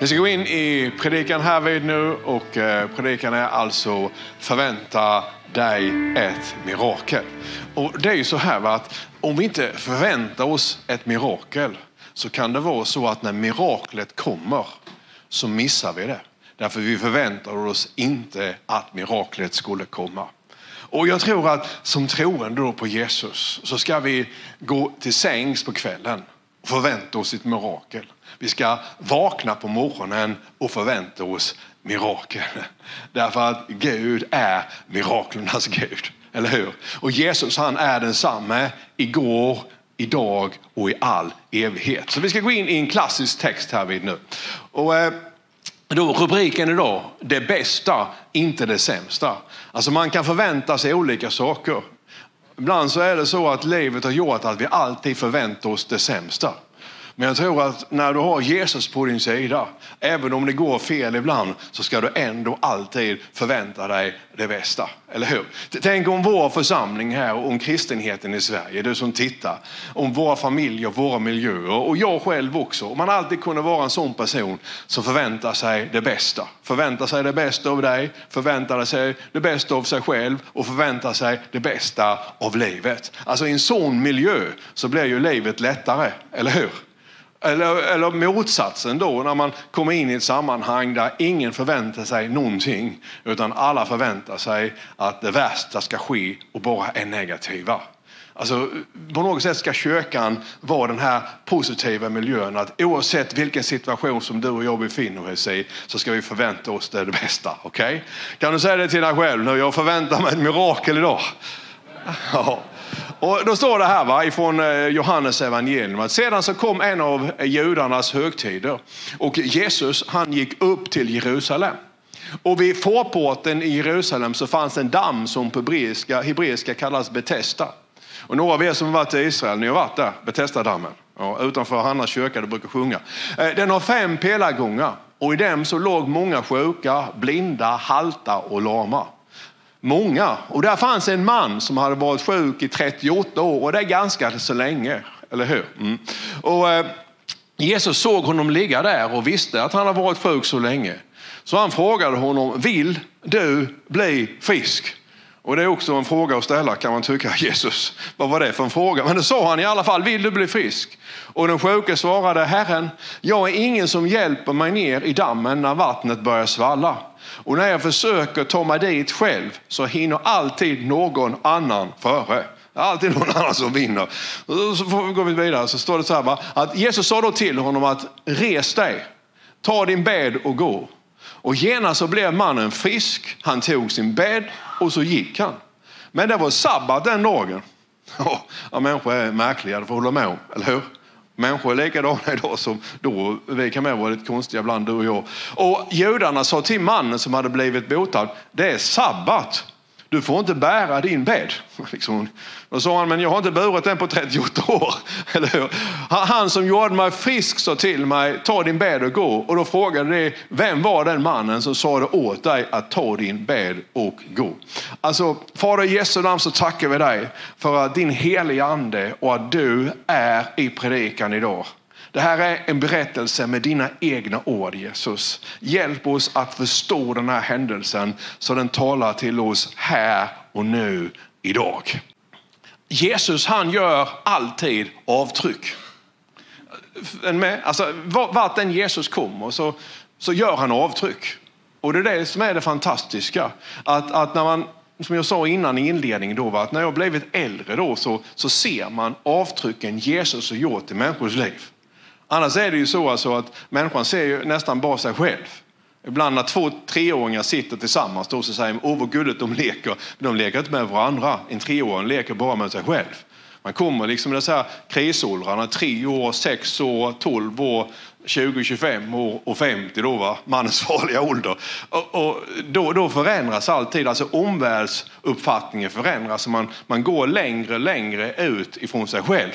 Vi ska gå in i predikan här vid nu och eh, predikan är alltså förvänta dig ett mirakel. Och det är ju så här va, att om vi inte förväntar oss ett mirakel så kan det vara så att när miraklet kommer så missar vi det. Därför vi förväntar oss inte att miraklet skulle komma. Och jag tror att som troende på Jesus så ska vi gå till sängs på kvällen och förvänta oss ett mirakel. Vi ska vakna på morgonen och förvänta oss mirakel. Därför att Gud är miraklernas Gud. Eller hur? Och Jesus han är densamme igår, idag och i all evighet. Så vi ska gå in i en klassisk text här vid nu. Och, eh, då, rubriken idag, det bästa, inte det sämsta. Alltså man kan förvänta sig olika saker. Ibland så är det så att livet har gjort att vi alltid förväntar oss det sämsta. Men jag tror att när du har Jesus på din sida, även om det går fel ibland, så ska du ändå alltid förvänta dig det bästa. Eller hur? Tänk om vår församling här, om kristenheten i Sverige, du som tittar, om våra familjer, våra miljöer och jag själv också. Om man alltid kunde vara en sån person som förväntar sig det bästa. Förväntar sig det bästa av dig, förväntar sig det bästa av sig själv och förväntar sig det bästa av livet. Alltså i en sån miljö så blir ju livet lättare, eller hur? Eller, eller motsatsen då, när man kommer in i ett sammanhang där ingen förväntar sig någonting, utan alla förväntar sig att det värsta ska ske och bara är negativa. Alltså, på något sätt ska kyrkan vara den här positiva miljön. Att oavsett vilken situation som du och jag befinner oss i så ska vi förvänta oss det, det bästa. Okay? Kan du säga det till dig själv nu? Jag förväntar mig ett mirakel idag. Ja. Och då står det här va, ifrån eh, Johannes evangelium att sedan så kom en av judarnas högtider och Jesus han gick upp till Jerusalem. Och vid förporten i Jerusalem så fanns en damm som på hebreiska, hebreiska kallas Betesda. Och några av er som har varit i Israel, ni har varit där, Betesda-dammen. Ja, utanför Hannas kyrka, det brukar sjunga. Eh, den har fem pelargångar och i dem så låg många sjuka, blinda, halta och lama. Många. Och där fanns en man som hade varit sjuk i 38 år och det är ganska så länge, eller hur? Mm. Och, eh, Jesus såg honom ligga där och visste att han hade varit sjuk så länge. Så han frågade honom, vill du bli frisk? Och det är också en fråga att ställa kan man tycka, Jesus, vad var det för en fråga? Men det sa han i alla fall, vill du bli frisk? Och den sjuke svarade, Herren, jag är ingen som hjälper mig ner i dammen när vattnet börjar svalla. Och när jag försöker ta mig dit själv så hinner alltid någon annan före. Alltid någon annan som vinner. Så går vi vidare så står det så här va? att Jesus sa då till honom att res dig, ta din bädd och gå. Och genast så blev mannen frisk, han tog sin bädd och så gick han. Men det var sabbat den dagen. Ja, människor är märkliga, det får hålla med om, eller hur? Människor är likadana idag som då. Vi kan med vara lite konstiga ibland, du och jag. Och judarna sa till mannen som hade blivit botad, det är sabbat. Du får inte bära din bädd. Liksom. Då sa han, men jag har inte burit den på 38 år. Eller hur? Han som gjorde mig frisk sa till mig, ta din bädd och gå. Och då frågade de, vem var den mannen som sa det åt dig att ta din bädd och gå? Alltså, Fader i Jesu namn så tackar vi dig för att din heliga ande och att du är i predikan idag. Det här är en berättelse med dina egna ord Jesus. Hjälp oss att förstå den här händelsen så den talar till oss här och nu idag. Jesus han gör alltid avtryck. Alltså, vart än Jesus kommer så, så gör han avtryck. Och det är det som är det fantastiska. Att, att när man, som jag sa innan i inledningen, då, att när jag blivit äldre då, så, så ser man avtrycken Jesus har gjort i människors liv. Annars är det ju så alltså att människan ser ju nästan bara sig själv. Ibland när två treåringar sitter tillsammans då så säger man, åh vad gulligt de leker. Men de leker inte med varandra. En treåring leker bara med sig själv. Man kommer liksom i dessa krisåldrarna, tre år, sex år, tolv år, 20, 25 år och 50 då, va? mannens farliga ålder. Och, och då, då, förändras alltid, alltså omvärldsuppfattningen förändras. Man, man går längre och längre ut ifrån sig själv.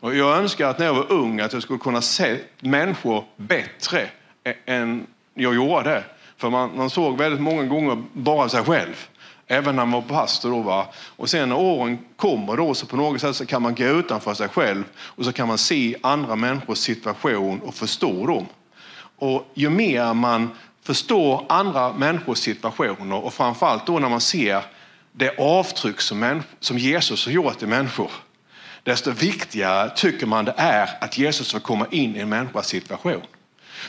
Och jag önskar att när jag var ung att jag skulle kunna se människor bättre än jag gjorde. För man, man såg väldigt många gånger bara sig själv. Även när man var pastor. Då, va? Och sen när åren kommer då så på något sätt så kan man gå utanför sig själv och så kan man se andra människors situation och förstå dem. Och ju mer man förstår andra människors situationer och framförallt då när man ser det avtryck som, som Jesus har gjort i människor, desto viktigare tycker man det är att Jesus får komma in i en människas situation.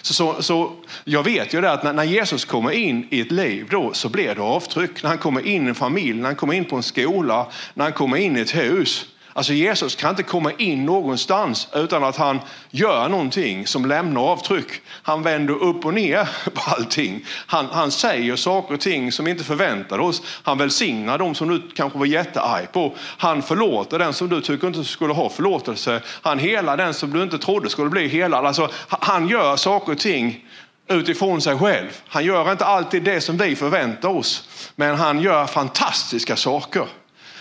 Så, så, så, jag vet ju det att när, när, Jesus kommer in i ett liv då så blir det avtryck. När han kommer in i en familj, när han kommer in på en skola, när han kommer in i ett hus. Alltså Jesus kan inte komma in någonstans utan att han gör någonting som lämnar avtryck. Han vänder upp och ner på allting. Han, han säger saker och ting som vi inte förväntade oss. Han välsignar dem som du kanske var jättearg på. Han förlåter den som du tycker inte skulle ha förlåtelse. Han helar den som du inte trodde skulle bli helad. Alltså, han gör saker och ting utifrån sig själv. Han gör inte alltid det som vi förväntar oss, men han gör fantastiska saker.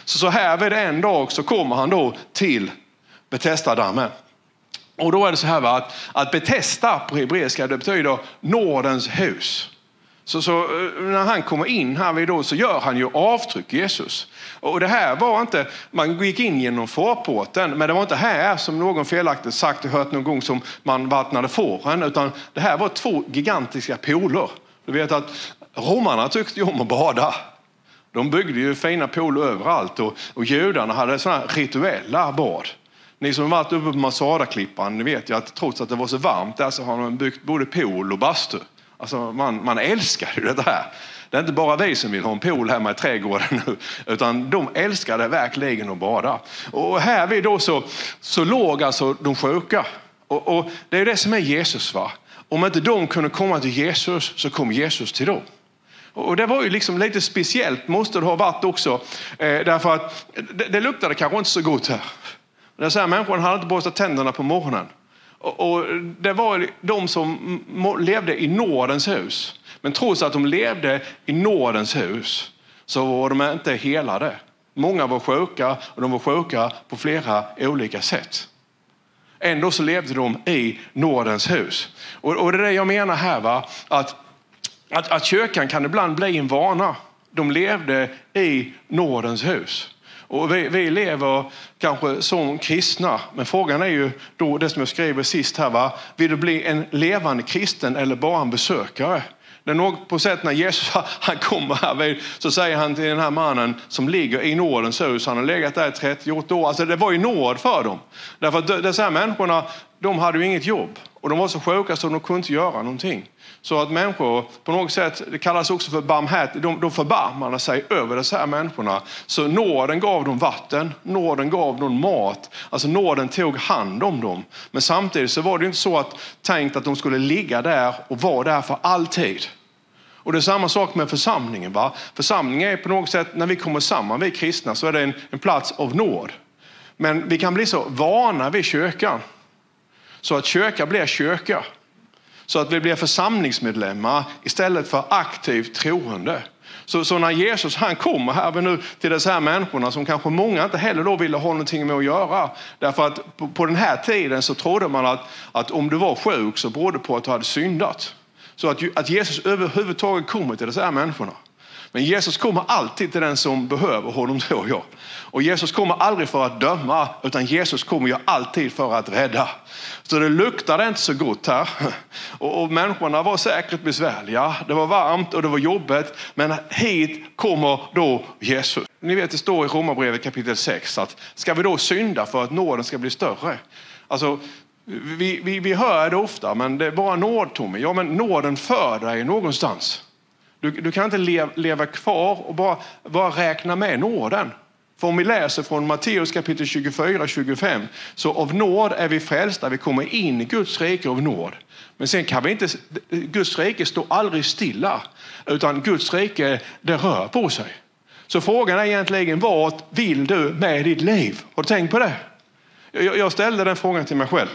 Så, så här vid en dag så kommer han då till Betestadammen. Och då är det så här va, att, att Betesta på hebreiska det betyder Nordens hus. Så, så, eh, när han kommer in här vid då så gör han ju avtryck Jesus. Och det här var inte, man gick in genom förporten, men det var inte här som någon felaktigt sagt och hört någon gång som man vattnade fåren, utan det här var två gigantiska pooler. Du vet att romarna tyckte ju om att bada. De byggde ju fina pooler överallt och, och judarna hade sådana rituella bad. Ni som varit uppe på Masadaklippan, ni vet ju att trots att det var så varmt där så har de byggt både pool och bastu. Alltså man, man älskar ju det här. Det är inte bara vi som vill ha en pool hemma i trädgården nu, utan de älskade verkligen att bada. Och här vid då så, så låg alltså de sjuka. Och, och det är det som är Jesus. va. Om inte de kunde komma till Jesus så kom Jesus till dem. Och det var ju liksom lite speciellt, måste det ha varit också. Eh, därför att det, det luktade kanske inte så gott här. Den här, människan hade inte borstat tänderna på morgonen. Och, och, det var de som levde i nådens hus. Men trots att de levde i nådens hus så var de inte helade. Många var sjuka och de var sjuka på flera olika sätt. Ändå så levde de i nådens hus. Och, och det är det jag menar här. Va? Att att, att kyrkan kan ibland bli en vana. De levde i nådens hus. Och vi, vi, lever kanske som kristna, men frågan är ju då det som jag skriver sist här. Va? Vill du bli en levande kristen eller bara en besökare? Det är något på sätt när Jesus han kommer här så säger han till den här mannen som ligger i nådens hus, han har legat där i 38 år. Alltså det var ju nåd för dem. Därför att dessa människorna, de hade ju inget jobb och de var så sjuka så de kunde inte göra någonting. Så att människor på något sätt, det kallas också för barmhärtighet, de, de förbarmade sig över dessa här människorna. Så nåden gav dem vatten, nåden gav dem mat, alltså nåden tog hand om dem. Men samtidigt så var det inte så att tänkt att de skulle ligga där och vara där för alltid. Och det är samma sak med församlingen. Va? Församlingen är på något sätt, när vi kommer samman, vi kristna, så är det en, en plats av nåd. Men vi kan bli så vana vid kyrkan, så att kyrka blir kyrka. Så att vi blir församlingsmedlemmar istället för aktivt troende. Så, så, när Jesus han kommer här nu till dessa här människorna som kanske många inte heller då ville ha någonting med att göra. Därför att på, på den här tiden så trodde man att, att om du var sjuk så berodde det på att du hade syndat. Så att, att Jesus överhuvudtaget kommer till dessa här människorna. Men Jesus kommer alltid till den som behöver honom, tror jag. Och Jesus kommer aldrig för att döma, utan Jesus kommer ju alltid för att rädda. Så det luktade inte så gott här. Och, och människorna var säkert besvärliga. Det var varmt och det var jobbigt. Men hit kommer då Jesus. Ni vet, det står i Romarbrevet kapitel 6 att ska vi då synda för att nåden ska bli större? Alltså, vi, vi, vi hör det ofta, men det är bara nåd Tommy. Ja, men nåden för dig någonstans. Du, du kan inte leva, leva kvar och bara, bara räkna med nåden. För om vi läser från Matteus kapitel 24-25 så av nåd är vi frälsta, vi kommer in i Guds rike av nåd. Men sen kan vi inte, Guds rike står aldrig stilla utan Guds rike det rör på sig. Så frågan är egentligen vad vill du med ditt liv? Har du tänkt på det? Jag ställde den frågan till mig själv.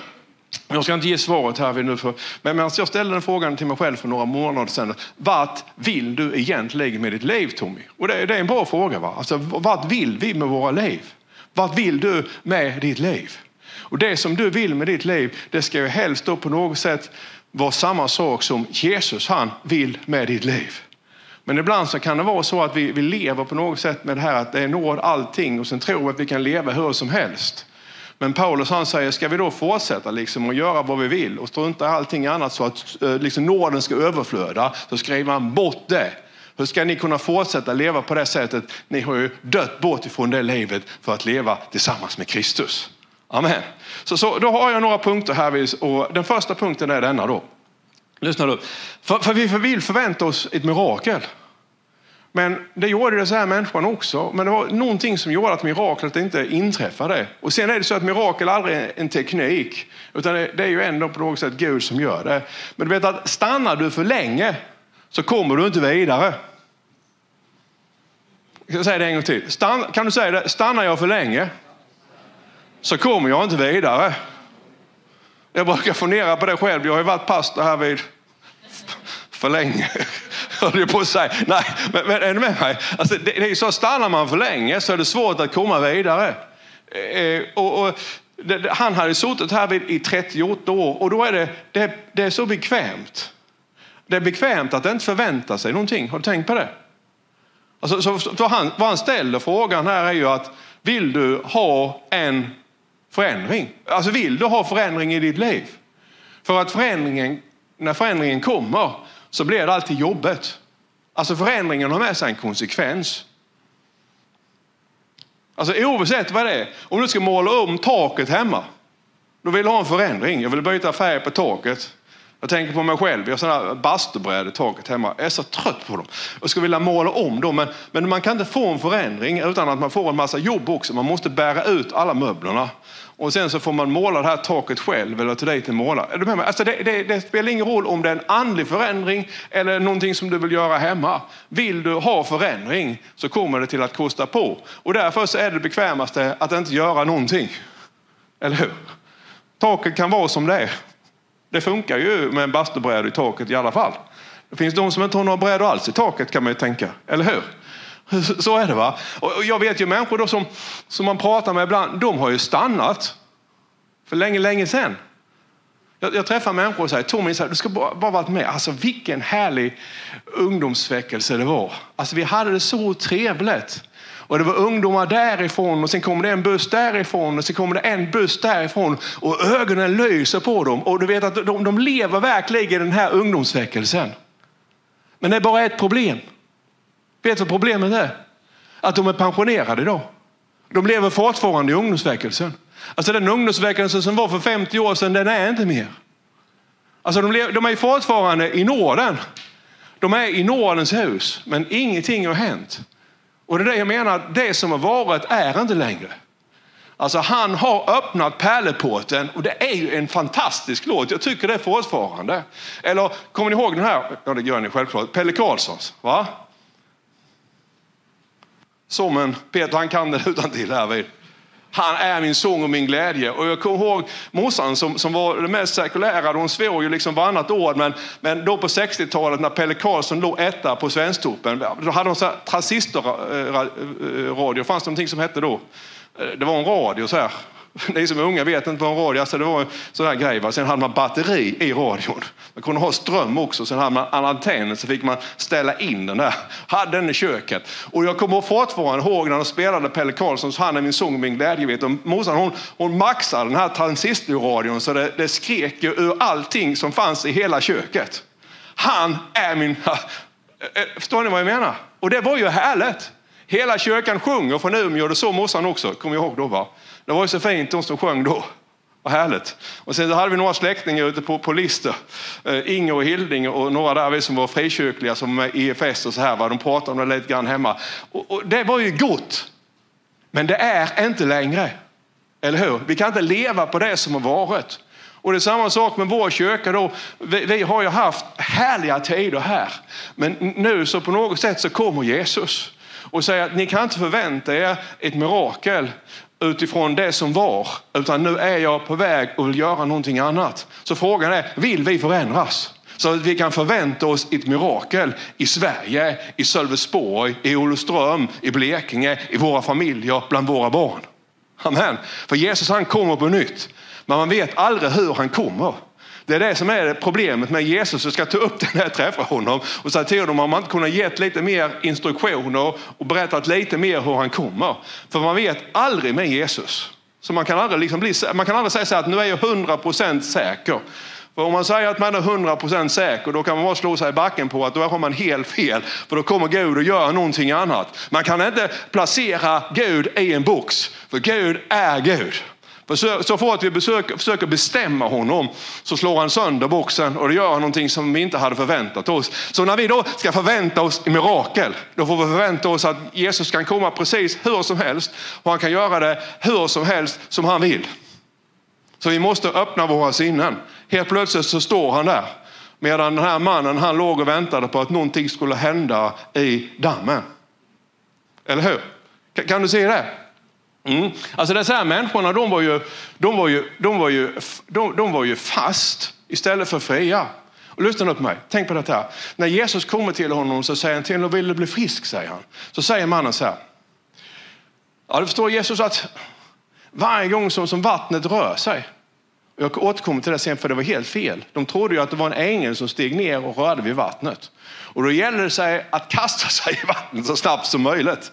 Jag ska inte ge svaret här nu, för, men jag ställde den frågan till mig själv för några månader sedan. Vart vill du egentligen med ditt liv Tommy? Och det, det är en bra fråga. Va? Alltså, vart vill vi med våra liv? Vart vill du med ditt liv? Och det som du vill med ditt liv, det ska ju helst då på något sätt vara samma sak som Jesus han vill med ditt liv. Men ibland så kan det vara så att vi, vi lever på något sätt med det här att det är nåd allting och sen tror vi att vi kan leva hur som helst. Men Paulus han säger, ska vi då fortsätta liksom och göra vad vi vill och strunta i allting annat så att eh, liksom nåden ska överflöda, så skriver han bort det. Hur ska ni kunna fortsätta leva på det sättet? Ni har ju dött bort ifrån det livet för att leva tillsammans med Kristus. Amen. Så, så då har jag några punkter här och den första punkten är denna då. Lyssna då. För, för vi vill förvänta oss ett mirakel. Men det gjorde det så här människan också. Men det var någonting som gjorde att miraklet inte inträffade. Och sen är det så att mirakel aldrig är en teknik. Utan det är ju ändå på något sätt Gud som gör det. Men du vet att stannar du för länge så kommer du inte vidare. Jag ska säga det en gång till. Stann, kan du säga det? Stannar jag för länge så kommer jag inte vidare. Jag brukar fundera på det själv. Jag har ju varit pastor här vid för länge. Höll jag på att säga. Nej, men, men är du med mig? Alltså, det, det är så, stannar man för länge så är det svårt att komma vidare. Eh, eh och, och det, han hade suttit här vid, i 38 år och då är det, det, det är så bekvämt. Det är bekvämt att inte förvänta sig någonting. Har du tänkt på det? Alltså, så, så han, vad han ställer frågan här är ju att vill du ha en förändring? Alltså vill du ha förändring i ditt liv? För att förändringen, när förändringen kommer så blir det alltid jobbet. Alltså förändringen har med sig en konsekvens. Alltså oavsett vad det är, om du ska måla om taket hemma, då vill du ha en förändring. Jag vill byta färg på taket. Jag tänker på mig själv, jag har sådana bastubrädor i taket hemma. Jag är så trött på dem. Jag skulle vilja måla om dem, men, men man kan inte få en förändring utan att man får en massa jobb också. Man måste bära ut alla möblerna. Och sen så får man måla det här taket själv eller ta dit en målare. Är du med mig? Alltså det, det, det, spelar ingen roll om det är en andlig förändring eller någonting som du vill göra hemma. Vill du ha förändring så kommer det till att kosta på. Och därför så är det bekvämaste att inte göra någonting. Eller hur? Taket kan vara som det är. Det funkar ju med en bastubräda i taket i alla fall. Det finns de som inte har några brädor alls i taket kan man ju tänka. Eller hur? Så är det va. Och jag vet ju människor då som, som man pratar med ibland, de har ju stannat för länge, länge sedan. Jag, jag träffar människor och säger, Tommy, du ska bara, bara varit med. Alltså vilken härlig ungdomsväckelse det var. Alltså vi hade det så trevligt. Och det var ungdomar därifrån och sen kommer det en buss därifrån och sen kommer det en buss därifrån och ögonen lyser på dem. Och du vet att de, de lever verkligen i den här ungdomsväckelsen. Men det är bara ett problem. Vet du vad problemet är? Att de är pensionerade idag. De lever fortfarande i ungdomsväckelsen. Alltså den ungdomsväckelsen som var för 50 år sedan, den är inte mer. Alltså de, lever, de är fortfarande i Norden. De är i Nordens hus, men ingenting har hänt. Och det är det jag menar, det som har varit är inte längre. Alltså han har öppnat pärleporten och det är ju en fantastisk låt. Jag tycker det fortfarande. Eller kommer ni ihåg den här? Ja, det gör ni självklart. Pelle Karlssons. Va? Sången, Peter han kan det utan till här vid. Han är min sång och min glädje. Och jag kommer ihåg morsan som, som var det mest sekulära. Hon svor ju liksom varannat år. Men, men då på 60-talet när Pelle Karlsson låg etta på Svensktoppen. Då hade de transistorradio. Eh, eh, eh, fanns det någonting som hette då. Det var en radio så här. Ni som är unga vet inte vad en radio alltså det var en sån här grej. Va? Sen hade man batteri i radion. Man kunde ha ström också. Sen hade man en antenn så fick man ställa in den där. Hade den i köket. Och jag kommer fortfarande ihåg när de spelade Pelle Karlssons Han är min sång och min glädje. Vet. Och morsan hon, hon maxade den här transistorradion så det, det skrek ju ur allting som fanns i hela köket. Han är min... Eh, förstår ni vad jag menar? Och det var ju härligt. Hela kyrkan sjunger från Umeå, det såg morsan också, kommer jag ihåg då. Va? Det var ju så fint, de som sjöng då. Vad härligt. Och sen hade vi några släktingar ute på, på Lister. Eh, Inger och Hilding och några där vi som var frikyrkliga som var med EFS och så här. Va? De pratade om det lite grann hemma. Och, och det var ju gott. Men det är inte längre. Eller hur? Vi kan inte leva på det som har varit. Och det är samma sak med vår kyrka. Då. Vi, vi, har ju haft härliga tider här. Men nu så på något sätt så kommer Jesus och säger att ni kan inte förvänta er ett mirakel utifrån det som var, utan nu är jag på väg och vill göra någonting annat. Så frågan är, vill vi förändras? Så att vi kan förvänta oss ett mirakel i Sverige, i Sölvesborg, i Olofström, i Blekinge, i våra familjer, bland våra barn. Amen. För Jesus han kommer på nytt, men man vet aldrig hur han kommer. Det är det som är problemet med Jesus. Jag ska ta upp den här, träffa honom och säga till honom om man inte kunnat ge lite mer instruktioner och berättat lite mer hur han kommer. För man vet aldrig med Jesus. Så man kan aldrig, liksom bli, man kan aldrig säga så att nu är jag 100% säker. För om man säger att man är 100% säker då kan man bara slå sig i backen på att då har man helt fel. För då kommer Gud att göra någonting annat. Man kan inte placera Gud i en box. För Gud är Gud. Så fort vi besöker, försöker bestämma honom så slår han sönder boxen och det gör han någonting som vi inte hade förväntat oss. Så när vi då ska förvänta oss mirakel, då får vi förvänta oss att Jesus kan komma precis hur som helst och han kan göra det hur som helst som han vill. Så vi måste öppna våra sinnen. Helt plötsligt så står han där. Medan den här mannen han låg och väntade på att någonting skulle hända i dammen. Eller hur? Kan du se det? Mm. Alltså dessa här människorna de var ju, de var ju, de var ju, de, de var ju fast istället för fria. Och lyssna nu på mig, tänk på detta. När Jesus kommer till honom så säger han till honom, vill du bli frisk? säger han. Så säger mannen så här. Ja, du förstår Jesus att varje gång som, som vattnet rör sig, jag återkommer till det sen för det var helt fel. De trodde ju att det var en ängel som steg ner och rörde vid vattnet. Och då gäller det sig att kasta sig i vattnet så snabbt som möjligt.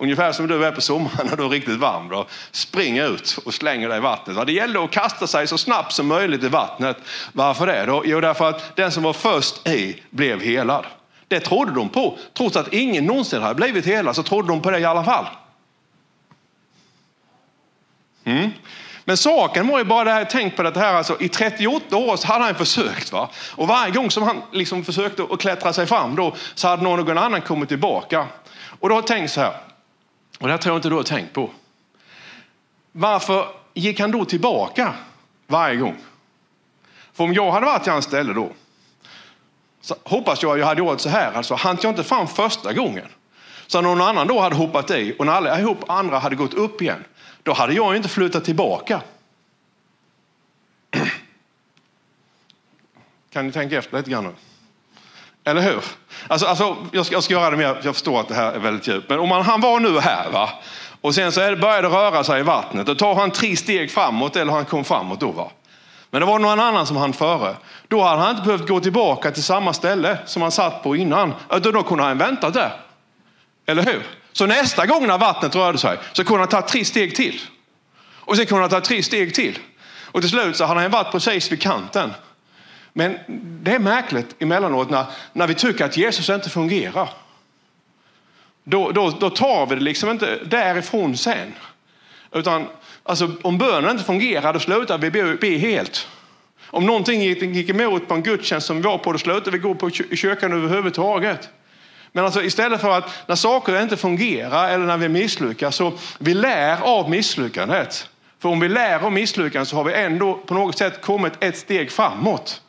Ungefär som du är på sommaren när du är riktigt varm. Då. Spring ut och slänger dig i vattnet. Det gällde att kasta sig så snabbt som möjligt i vattnet. Varför det? Då? Jo, därför att den som var först i blev helad. Det trodde de på. Trots att ingen någonsin hade blivit helad så trodde de på det i alla fall. Mm. Men saken var ju bara det här, tänk på det här, alltså, i 38 år så hade han försökt. Va? Och varje gång som han liksom försökte att klättra sig fram då, så hade någon annan kommit tillbaka. Och då har jag tänkt så här, och det här tror jag inte du har tänkt på. Varför gick han då tillbaka varje gång? För om jag hade varit i hans ställe då, så hoppas jag att jag hade gjort så här. Alltså, hann jag inte fram första gången, så någon annan då hade hoppat i och när allihop andra hade gått upp igen, då hade jag inte flyttat tillbaka. Kan ni tänka efter lite grann nu? Eller hur? Alltså, alltså, jag, ska, jag ska göra det mer, jag förstår att det här är väldigt djupt. Men om man, han var nu här va? och sen så började det röra sig i vattnet. Då tar han tre steg framåt eller han kom framåt då. Va? Men det var någon annan som han före. Då hade han inte behövt gå tillbaka till samma ställe som han satt på innan. Utan då kunde han väntat där. Eller hur? Så nästa gång när vattnet rörde sig så kunde han ta tre steg till. Och sen kunde han ta tre steg till. Och till slut så hade han varit precis vid kanten. Men det är märkligt emellanåt när, när vi tycker att Jesus inte fungerar. Då, då, då tar vi det liksom inte därifrån sen. Utan alltså, om bönen inte fungerar, då slutar vi be, be helt. Om någonting gick, gick emot på en gudstjänst som vi var på, då slutar vi gå på kyrkan överhuvudtaget. Men alltså istället för att när saker inte fungerar eller när vi misslyckas, så vi lär av misslyckandet. För om vi lär av misslyckandet så har vi ändå på något sätt kommit ett steg framåt.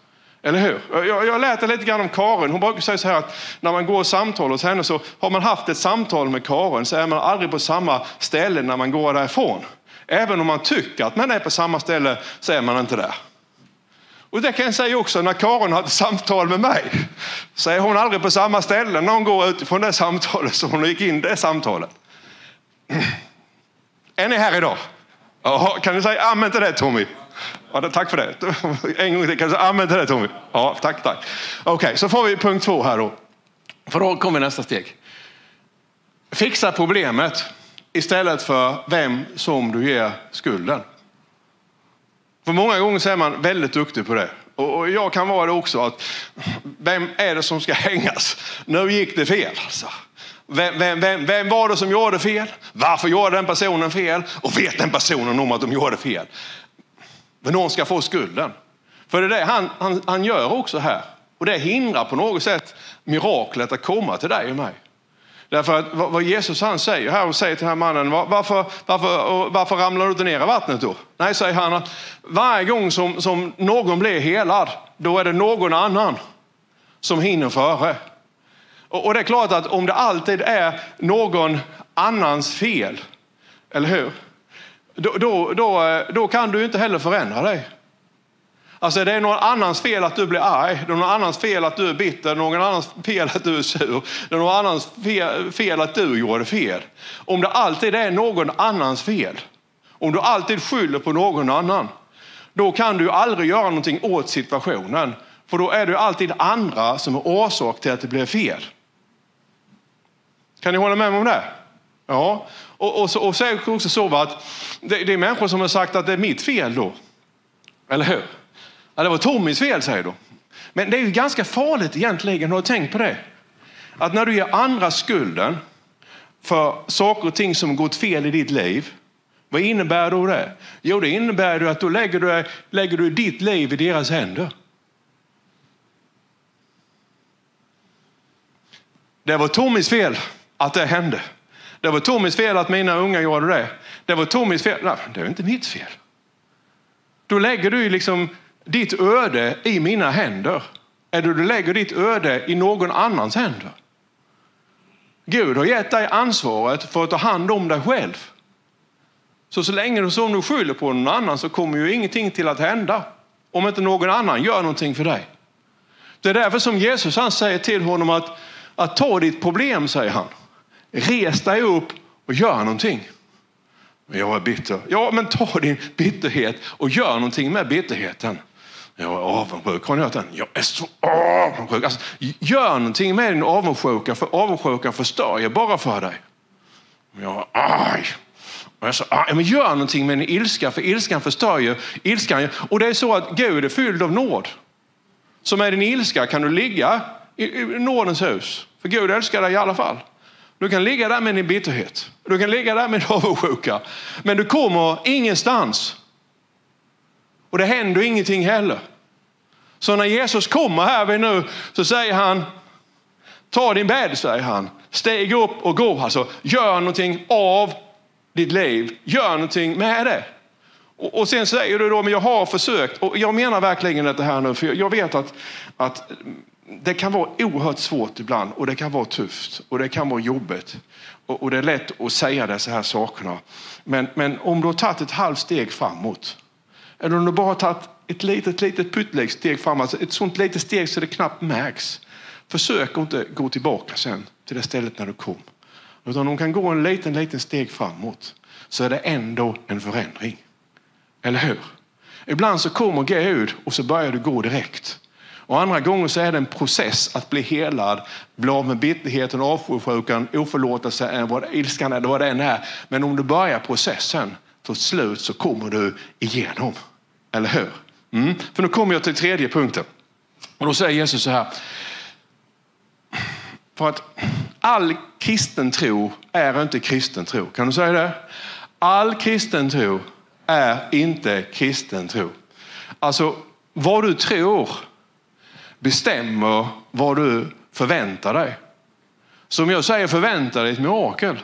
Eller hur? Jag, jag lät lite grann om Karin. Hon brukar säga så här att när man går och samtalar hos henne så har man haft ett samtal med Karin så är man aldrig på samma ställe när man går därifrån. Även om man tycker att man är på samma ställe så är man inte där. Och det kan jag säga också när Karin har ett samtal med mig. Så är hon aldrig på samma ställe när hon går utifrån det samtalet som hon gick in det samtalet. Är ni här idag? kan du säga amen till det Tommy? Ja, tack för det. En gång till. Kan du det Tommy? Ja, tack, tack. Okej, okay, så får vi punkt två här då. För då kommer nästa steg. Fixa problemet istället för vem som du ger skulden. För många gånger så är man väldigt duktig på det. Och jag kan vara det också. Att vem är det som ska hängas? Nu gick det fel. Alltså. Vem, vem, vem, vem, var det som gjorde fel? Varför gjorde den personen fel? Och vet den personen om att de gjorde fel? Men någon ska få skulden. För det är det han, han, han gör också här. Och det hindrar på något sätt miraklet att komma till dig och mig. Därför att vad Jesus han säger här och säger till den här mannen, varför, varför, varför ramlar du inte ner i vattnet då? Nej, säger han, att varje gång som, som någon blir helad, då är det någon annan som hinner före. Och, och det är klart att om det alltid är någon annans fel, eller hur? Då, då, då, eh, då kan du inte heller förändra dig. Alltså det är någon annans fel att du blir arg, det är någon annans fel att du är bitter, någon annans fel att du är sur, det är någon annans fel att du gjorde fel. Om det alltid är någon annans fel, om du alltid skyller på någon annan, då kan du aldrig göra någonting åt situationen. För då är det alltid andra som är orsak till att det blir fel. Kan ni hålla med mig om det? Ja, och, och, så, och så är det också så att det, det, är människor som har sagt att det är mitt fel då. Eller hur? Ja, det var Tommys fel säger du. Men det är ju ganska farligt egentligen, har du tänkt på det? Att när du ger andra skulden för saker och ting som gått fel i ditt liv, vad innebär då det? Jo, det innebär ju att då lägger du, lägger du ditt liv i deras händer. Det var Tommys fel att det hände. Det var Tommys fel att mina unga gjorde det. Det var Tommys fel. Nej, det är inte mitt fel. Då lägger du liksom ditt öde i mina händer. Eller du lägger ditt öde i någon annans händer. Gud har gett dig ansvaret för att ta hand om dig själv. Så så länge som du skyller på någon annan så kommer ju ingenting till att hända. Om inte någon annan gör någonting för dig. Det är därför som Jesus han säger till honom att, att ta ditt problem, säger han. Res dig upp och gör någonting. Men Jag är bitter. Ja, men ta din bitterhet och gör någonting med bitterheten. Jag är avundsjuk. Har ni hört den? Jag är så avundsjuk. Alltså, gör någonting med din avundsjuka, för avundsjukan förstör ju bara för dig. Jag är arg. Och jag sa. Ah, men gör någonting med din ilska, för ilskan förstör ju. Ilskan, och det är så att Gud är fylld av nåd. Så med din ilska kan du ligga i, i nådens hus. För Gud älskar dig i alla fall. Du kan ligga där med din bitterhet. Du kan ligga där med din avundsjuka. Men du kommer ingenstans. Och det händer ingenting heller. Så när Jesus kommer här nu så säger han, ta din bädd, säger han. Steg upp och gå. Alltså, gör någonting av ditt liv. Gör någonting med det. Och, och sen säger du då, men jag har försökt. Och jag menar verkligen det här nu, för jag vet att, att det kan vara oerhört svårt ibland och det kan vara tufft och det kan vara jobbigt. Och, och det är lätt att säga dessa här sakerna. Men, men om du har tagit ett halvt steg framåt eller om du bara har tagit ett litet, litet pyttelikt steg framåt, alltså ett sånt litet steg så det knappt märks. Försök att inte gå tillbaka sen till det stället när du kom. Utan om du kan gå en liten, liten steg framåt så är det ändå en förändring. Eller hur? Ibland så kommer Gud och så börjar du gå direkt. Och andra gånger så är det en process att bli helad, bli av med bitterheten, avundsjukan, oförlåtelsen, ilskan eller vad det än är. Men om du börjar processen, till slut så kommer du igenom. Eller hur? Mm. För nu kommer jag till tredje punkten. Och då säger Jesus så här. För att all kristen tro är inte kristen tro. Kan du säga det? All kristen tro är inte kristen tro. Alltså vad du tror bestämmer vad du förväntar dig. Så om jag säger förvänta dig ett mirakel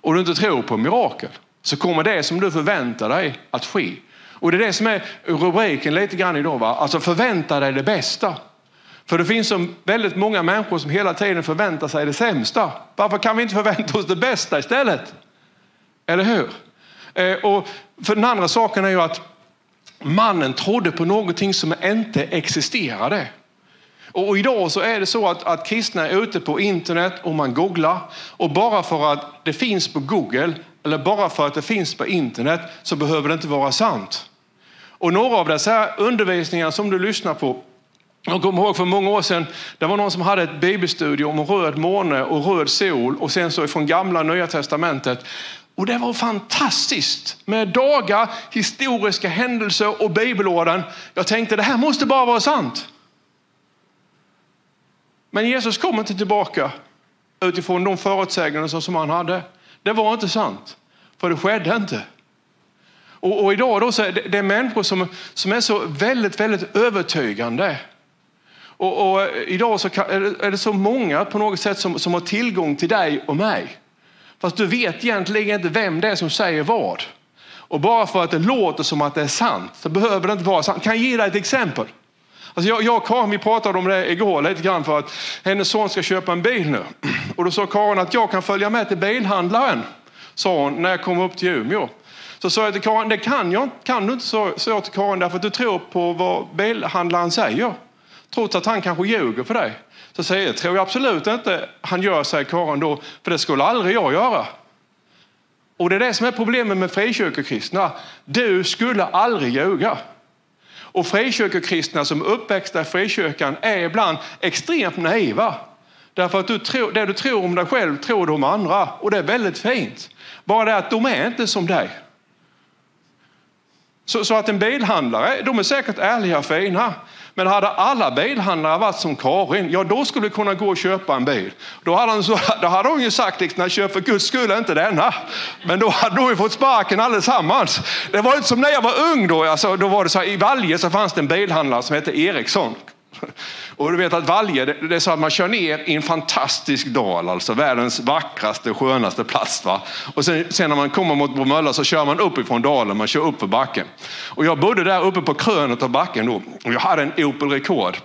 och du inte tror på mirakel så kommer det som du förväntar dig att ske. Och det är det som är rubriken lite grann idag. Va? Alltså förvänta dig det bästa. För det finns så väldigt många människor som hela tiden förväntar sig det sämsta. Varför kan vi inte förvänta oss det bästa istället? Eller hur? Eh, och för den andra saken är ju att mannen trodde på någonting som inte existerade. Och idag så är det så att, att kristna är ute på internet och man googlar och bara för att det finns på Google eller bara för att det finns på internet så behöver det inte vara sant. Och några av dessa undervisningar som du lyssnar på jag kommer ihåg för många år sedan, det var någon som hade ett bibelstudium om röd måne och röd sol och sen så från gamla nya testamentet. Och det var fantastiskt med dagar, historiska händelser och bibelorden. Jag tänkte det här måste bara vara sant. Men Jesus kom inte tillbaka utifrån de förutsägelser som han hade. Det var inte sant, för det skedde inte. Och, och idag då så är det, det är människor som, som är så väldigt, väldigt övertygande. Och, och idag så kan, är, det, är, det, så många på något sätt som, som har tillgång till dig och mig. Fast du vet egentligen inte vem det är som säger vad. Och bara för att det låter som att det är sant så behöver det inte vara sant. Kan jag ge dig ett exempel? Alltså jag, jag och Karin vi pratade om det igår lite grann för att hennes son ska köpa en bil nu. Och då sa Karin att jag kan följa med till bilhandlaren, sa hon när jag kom upp till Umeå. Så sa jag till Karin, det kan, jag, kan du inte, sa jag till Karin, därför att du tror på vad bilhandlaren säger. Trots att han kanske ljuger för dig. Så säger jag, det tror jag absolut inte han gör, säger Karin då, för det skulle aldrig jag göra. Och det är det som är problemet med frikyrkokristna. Du skulle aldrig ljuga. Och frikyrkokristna som är uppväxta i frikyrkan är ibland extremt naiva. Därför att du tror, det du tror om dig själv tror du om andra och det är väldigt fint. Bara det att de är inte som dig. Så, så, att en bilhandlare, de är säkert ärliga och fina. Men hade alla bilhandlare varit som Karin, ja då skulle du kunna gå och köpa en bil. Då hade hon, då hade hon ju sagt, liksom, köp för guds skull inte denna. Men då hade hon ju fått sparken allesammans. Det var inte som när jag var ung då, alltså, då var det så här, i Valje så fanns det en bilhandlare som hette Eriksson. Och du vet att Valje, det är så att man kör ner i en fantastisk dal, alltså världens vackraste, skönaste plats. Va? Och sen, sen när man kommer mot Bromölla så kör man uppifrån dalen, man kör upp för backen. Och jag bodde där uppe på krönet av backen då. Och jag hade en Opel Rekord.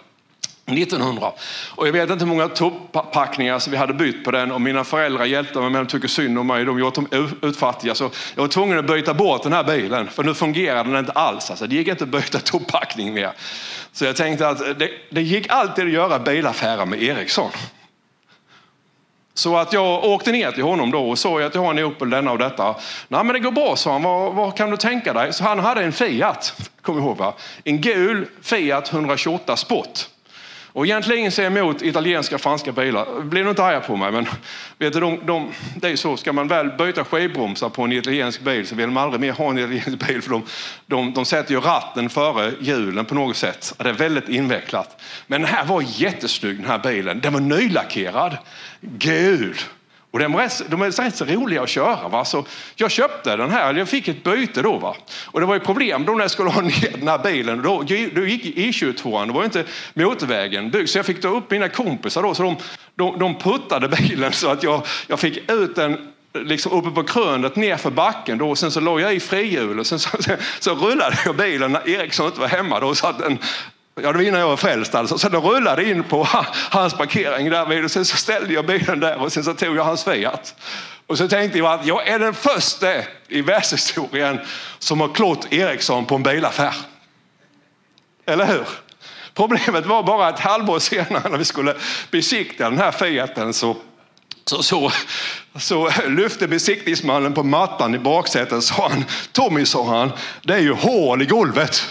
1900. Och jag vet inte hur många toppackningar som vi hade bytt på den och mina föräldrar hjälpte mig med de tycker synd om mig. De gjorde dem utfattiga. Så jag var tvungen att byta bort den här bilen för nu fungerade den inte alls. Alltså, det gick inte att byta toppackning mer. Så jag tänkte att det, det gick alltid att göra bilaffärer med Ericsson. Så att jag åkte ner till honom då och såg att jag har en Opel denna och detta. Nej men det går bra, sa han. Vad, vad kan du tänka dig? Så han hade en Fiat, kom ihåg va? En gul Fiat 128 Sport. Och egentligen ser jag emot italienska och franska bilar. Blir inte arga på mig, men vet du, de, de, det är så. Ska man väl byta skivbromsar på en italiensk bil så vill man aldrig mer ha en italiensk bil för de, de, de sätter ju ratten före hjulen på något sätt. Det är väldigt invecklat. Men den här var jättesnygg den här bilen. Den var nylackerad. Gul. Och de är, rätt, de är rätt så roliga att köra. Va? Så jag köpte den här, jag fick ett byte då. Va? Och det var ju problem då när jag skulle ha ner den här bilen. Då, då gick E22, det var inte motorvägen byggd. Så jag fick ta upp mina kompisar då. Så de, de, de puttade bilen så att jag, jag fick ut den liksom uppe på krönet nerför backen. Då. Sen så låg jag i frihjul och Sen så, så, så rullade jag bilen när Eriksson inte var hemma. Då, så att den Ja, det var innan jag var frälst alltså. Så då rullade in på hans parkering där vid och sen så ställde jag bilen där och sen så tog jag hans Fiat. Och så tänkte jag att jag är den första i världshistorien som har klott Eriksson på en bilaffär. Eller hur? Problemet var bara ett halvår senare när vi skulle besikta den här Fiaten så så, så, så lyfte besiktningsmannen på mattan i baksätet och sa han, Tommy sa han, det är ju hål i golvet.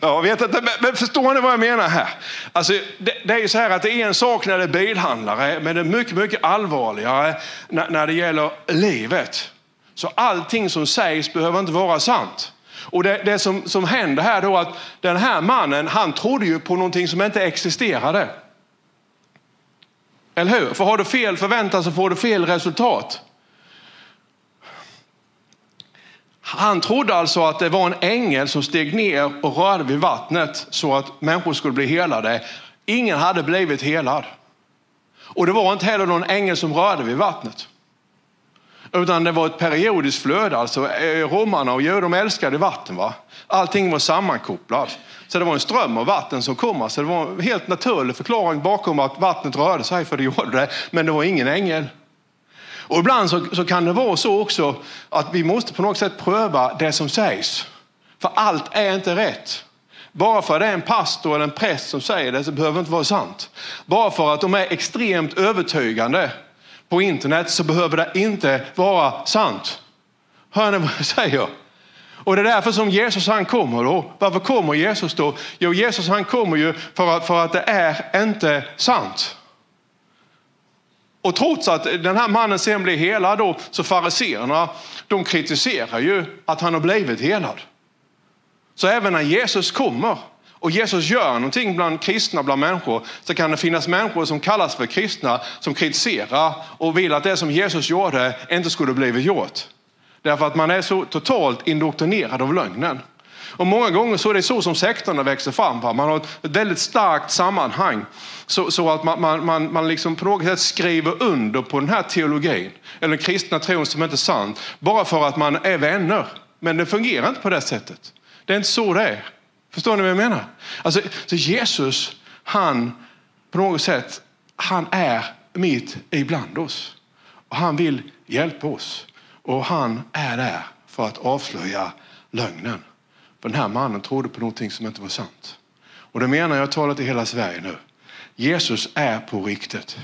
Jag vet inte, men förstår ni vad jag menar här? Alltså, det, det, är ju så här att det är en sak när det är bilhandlare, men det är mycket, mycket allvarligare när, när det gäller livet. Så allting som sägs behöver inte vara sant. Och det, det som, som händer här då att den här mannen, han trodde ju på någonting som inte existerade. Eller hur? För har du fel förväntan så får du fel resultat. Han trodde alltså att det var en ängel som steg ner och rörde vid vattnet så att människor skulle bli helade. Ingen hade blivit helad. Och det var inte heller någon ängel som rörde vid vattnet. Utan det var ett periodiskt flöde. Alltså, eh, romarna och judar älskade vatten. Va? Allting var sammankopplat. Så det var en ström av vatten som kom. Alltså, det var en helt naturlig förklaring bakom att vattnet rörde sig, för det gjorde det. Men det var ingen ängel. Och ibland så, så, kan det vara så också att vi måste på något sätt pröva det som sägs. För allt är inte rätt. Bara för att det är en pastor eller en präst som säger det så behöver det inte vara sant. Bara för att de är extremt övertygande på internet så behöver det inte vara sant. Hör ni vad jag säger? Och det är därför som Jesus han kommer då. Varför kommer Jesus då? Jo, Jesus han kommer ju för att, för att det är inte sant. Och trots att den här mannen sen blir helad då, så fariseerna de kritiserar ju att han har blivit helad. Så även när Jesus kommer och Jesus gör någonting bland kristna, bland människor, så kan det finnas människor som kallas för kristna som kritiserar och vill att det som Jesus gjorde inte skulle blivit gjort. Därför att man är så totalt indoktrinerad av lögnen. Och många gånger så är det så som sektorn växer fram. Va? Man har ett väldigt starkt sammanhang. Så, så att man, man, man, man liksom på något sätt skriver under på den här teologin. Eller den kristna tron som inte är sann. Bara för att man är vänner. Men det fungerar inte på det sättet. Det är inte så det är. Förstår ni vad jag menar? Alltså, så Jesus, han på något sätt, han är mitt ibland oss. Och han vill hjälpa oss. Och han är där för att avslöja lögnen. Den här mannen trodde på någonting som inte var sant. Och det menar jag talar till hela Sverige nu. Jesus är på riktigt.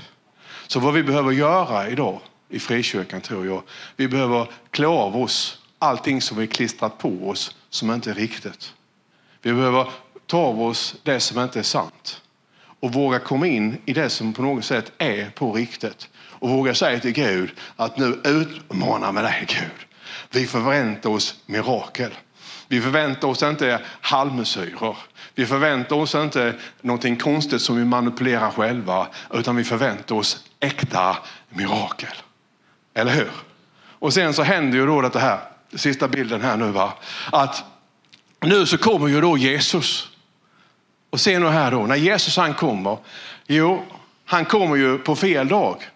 Så vad vi behöver göra idag i frikyrkan tror jag, vi behöver klä av oss allting som vi klistrat på oss som inte är riktigt. Vi behöver ta av oss det som inte är sant. och våga komma in i det som på något sätt är på riktigt. Och våga säga till Gud att nu utmanar med dig Gud. Vi förväntar oss mirakel. Vi förväntar oss inte halvmesyrer. Vi förväntar oss inte någonting konstigt som vi manipulerar själva, utan vi förväntar oss äkta mirakel. Eller hur? Och sen så händer ju då det här, sista bilden här nu va, att nu så kommer ju då Jesus. Och se nu här då, när Jesus han kommer, jo, han kommer ju på fel dag.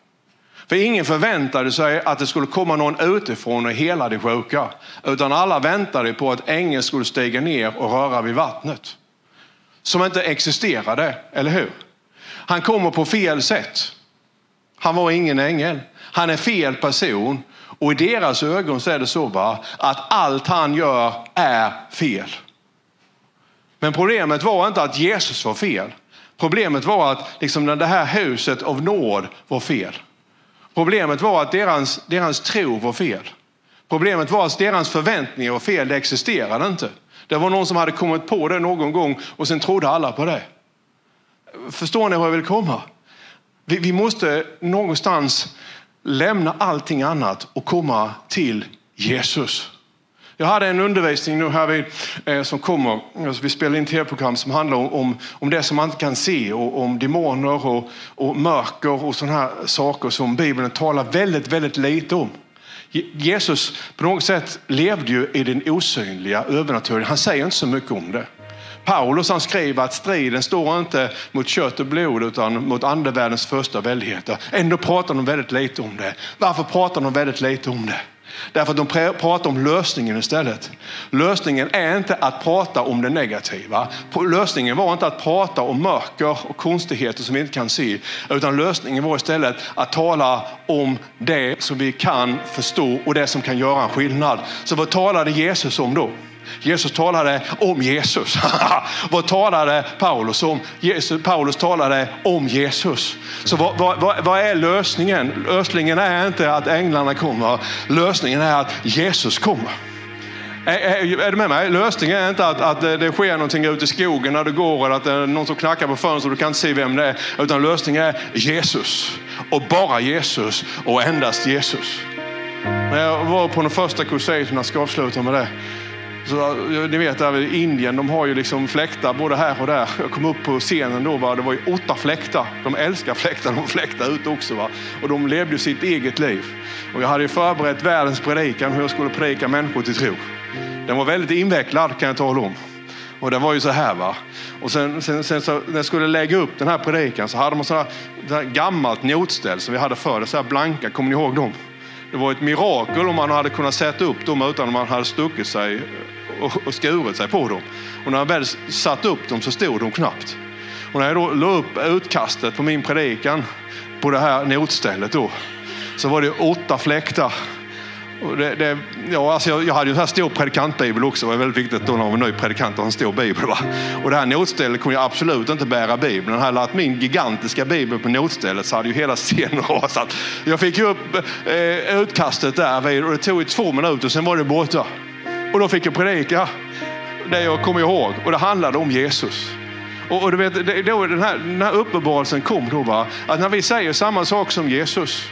För ingen förväntade sig att det skulle komma någon utifrån och hela de sjuka. Utan alla väntade på att ängeln skulle stiga ner och röra vid vattnet. Som inte existerade, eller hur? Han kommer på fel sätt. Han var ingen ängel. Han är fel person. Och i deras ögon så är det så bara att allt han gör är fel. Men problemet var inte att Jesus var fel. Problemet var att liksom det här huset av nåd var fel. Problemet var att deras, deras tro var fel. Problemet var att deras förväntningar var fel, det existerade inte. Det var någon som hade kommit på det någon gång och sen trodde alla på det. Förstår ni var jag vill komma? Vi, vi måste någonstans lämna allting annat och komma till Jesus. Jag hade en undervisning nu här vid, eh, som kommer, alltså vi spelar in tv-program som handlar om, om, om, det som man inte kan se och om demoner och, och mörker och sådana här saker som Bibeln talar väldigt, väldigt lite om. Jesus på något sätt levde ju i den osynliga övernaturliga. Han säger inte så mycket om det. Paulus han skriver att striden står inte mot kött och blod utan mot andevärldens första väldigheter. Ändå pratar de väldigt lite om det. Varför pratar de väldigt lite om det? Därför att de pratar om lösningen istället. Lösningen är inte att prata om det negativa. Lösningen var inte att prata om mörker och konstigheter som vi inte kan se. Utan lösningen var istället att tala om det som vi kan förstå och det som kan göra en skillnad. Så vad talade Jesus om då? Jesus talade om Jesus. vad talade Paulus om? Jesus, Paulus talade om Jesus. Så vad, vad, vad, är lösningen? Lösningen är inte att änglarna kommer. Lösningen är att Jesus kommer. Är, är, är du med mig? Lösningen är inte att, att det sker någonting ute i skogen när du går eller att det är någon som knackar på fönstret och du kan inte se vem det är. Utan lösningen är Jesus. Och bara Jesus och endast Jesus. När jag var på den första kursen, jag ska avsluta med det. Så, ni vet, där i Indien, de har ju liksom fläktar både här och där. Jag kom upp på scenen då, va? det var ju åtta fläktar. De älskar fläktar, de fläktar ute också. Va? Och de levde ju sitt eget liv. Och jag hade ju förberett världens predikan, hur jag skulle predika människor till tro. Den var väldigt invecklad kan jag tala om. Och det var ju så här va. Och sen, sen, sen så, när jag skulle lägga upp den här predikan så hade man sådana här, här gammalt notställ som vi hade förr, så här blanka, kommer ni ihåg dem? Det var ett mirakel om man hade kunnat sätta upp dem utan att man hade stuckit sig och, skurit sig på dem. Och när jag väl satt upp dem så stod de knappt. Och när jag då la upp utkastet på min predikan på det här notstället då, så var det åtta fläktar. Och det, det, ja, alltså jag, jag hade ju en stor predikantbibel också. Det var väldigt viktigt då när man var ny predikant att ha en stor bibel. Va? Och det här notstället kunde jag absolut inte bära bibeln. Hade jag lagt min gigantiska bibel på notstället så hade ju hela scenen rasat. Jag fick ju upp eh, utkastet där och det tog ju två minuter, sen var det borta. Och då fick jag predika det jag kommer ihåg och det handlade om Jesus. Och, och du vet, det, då den, här, den här uppenbarelsen kom då, va? att när vi säger samma sak som Jesus,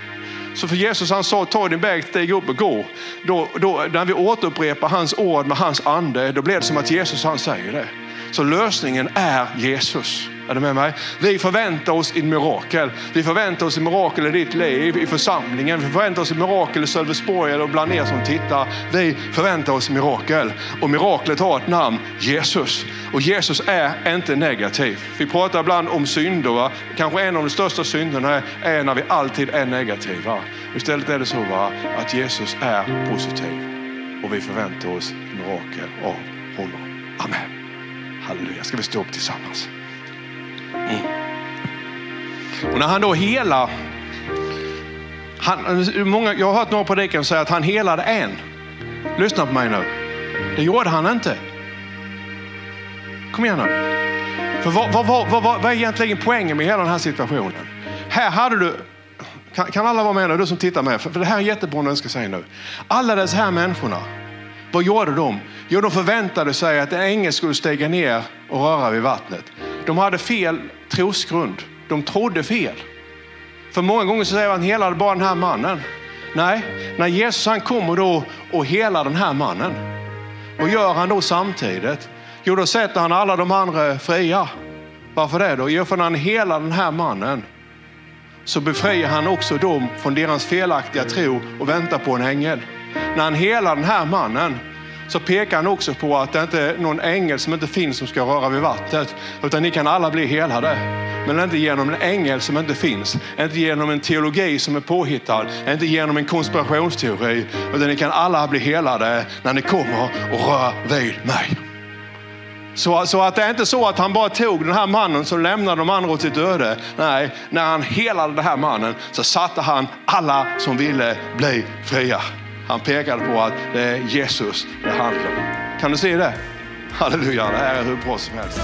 så för Jesus han sa ta din väg, stig upp och gå. Då, då, när vi återupprepar hans ord med hans ande, då blir det som att Jesus han säger det. Så lösningen är Jesus. Är du med mig? Vi förväntar oss ett mirakel. Vi förväntar oss ett mirakel i ditt liv, i församlingen. Vi förväntar oss ett mirakel i Sölvesborg eller bland er som tittar. Vi förväntar oss mirakel. Och miraklet har ett namn, Jesus. Och Jesus är inte negativ. Vi pratar ibland om synder. Kanske en av de största synderna är när vi alltid är negativa. Istället är det så va? att Jesus är positiv. Och vi förväntar oss mirakel av honom. Amen. Halleluja. Ska vi stå upp tillsammans? Mm. Och när han då helar, han, många, jag har hört några predikan säga att han helade en. Lyssna på mig nu. Det gjorde han inte. Kom igen nu. För vad, vad, vad, vad, vad är egentligen poängen med hela den här situationen? Här hade du, kan, kan alla vara med nu, du som tittar med? För, för det här är jättebra när jag ska säga nu. Alla dessa här människorna, vad gjorde de? Jo, de förväntade sig att en ängel skulle stiga ner och röra vid vattnet de hade fel trosgrund. De trodde fel. För många gånger så säger han helade bara den här mannen. Nej, när Jesus han kommer då och helar den här mannen. Vad gör han då samtidigt? Jo, då sätter han alla de andra fria. Varför det då? Jo, för när han helar den här mannen så befriar han också dem från deras felaktiga tro och väntar på en ängel. När han helar den här mannen så pekar han också på att det inte är någon ängel som inte finns som ska röra vid vattnet, utan ni kan alla bli helade. Men inte genom en ängel som inte finns, inte genom en teologi som är påhittad, inte genom en konspirationsteori, utan ni kan alla bli helade när ni kommer och rör vid mig. Så, så, att det är inte så att han bara tog den här mannen som lämnade de andra åt sitt öde. Nej, när han helade den här mannen så satte han alla som ville bli fria. Han pekade på att det är Jesus det handlar om. Kan du se det? Halleluja, det här är hur bra som helst.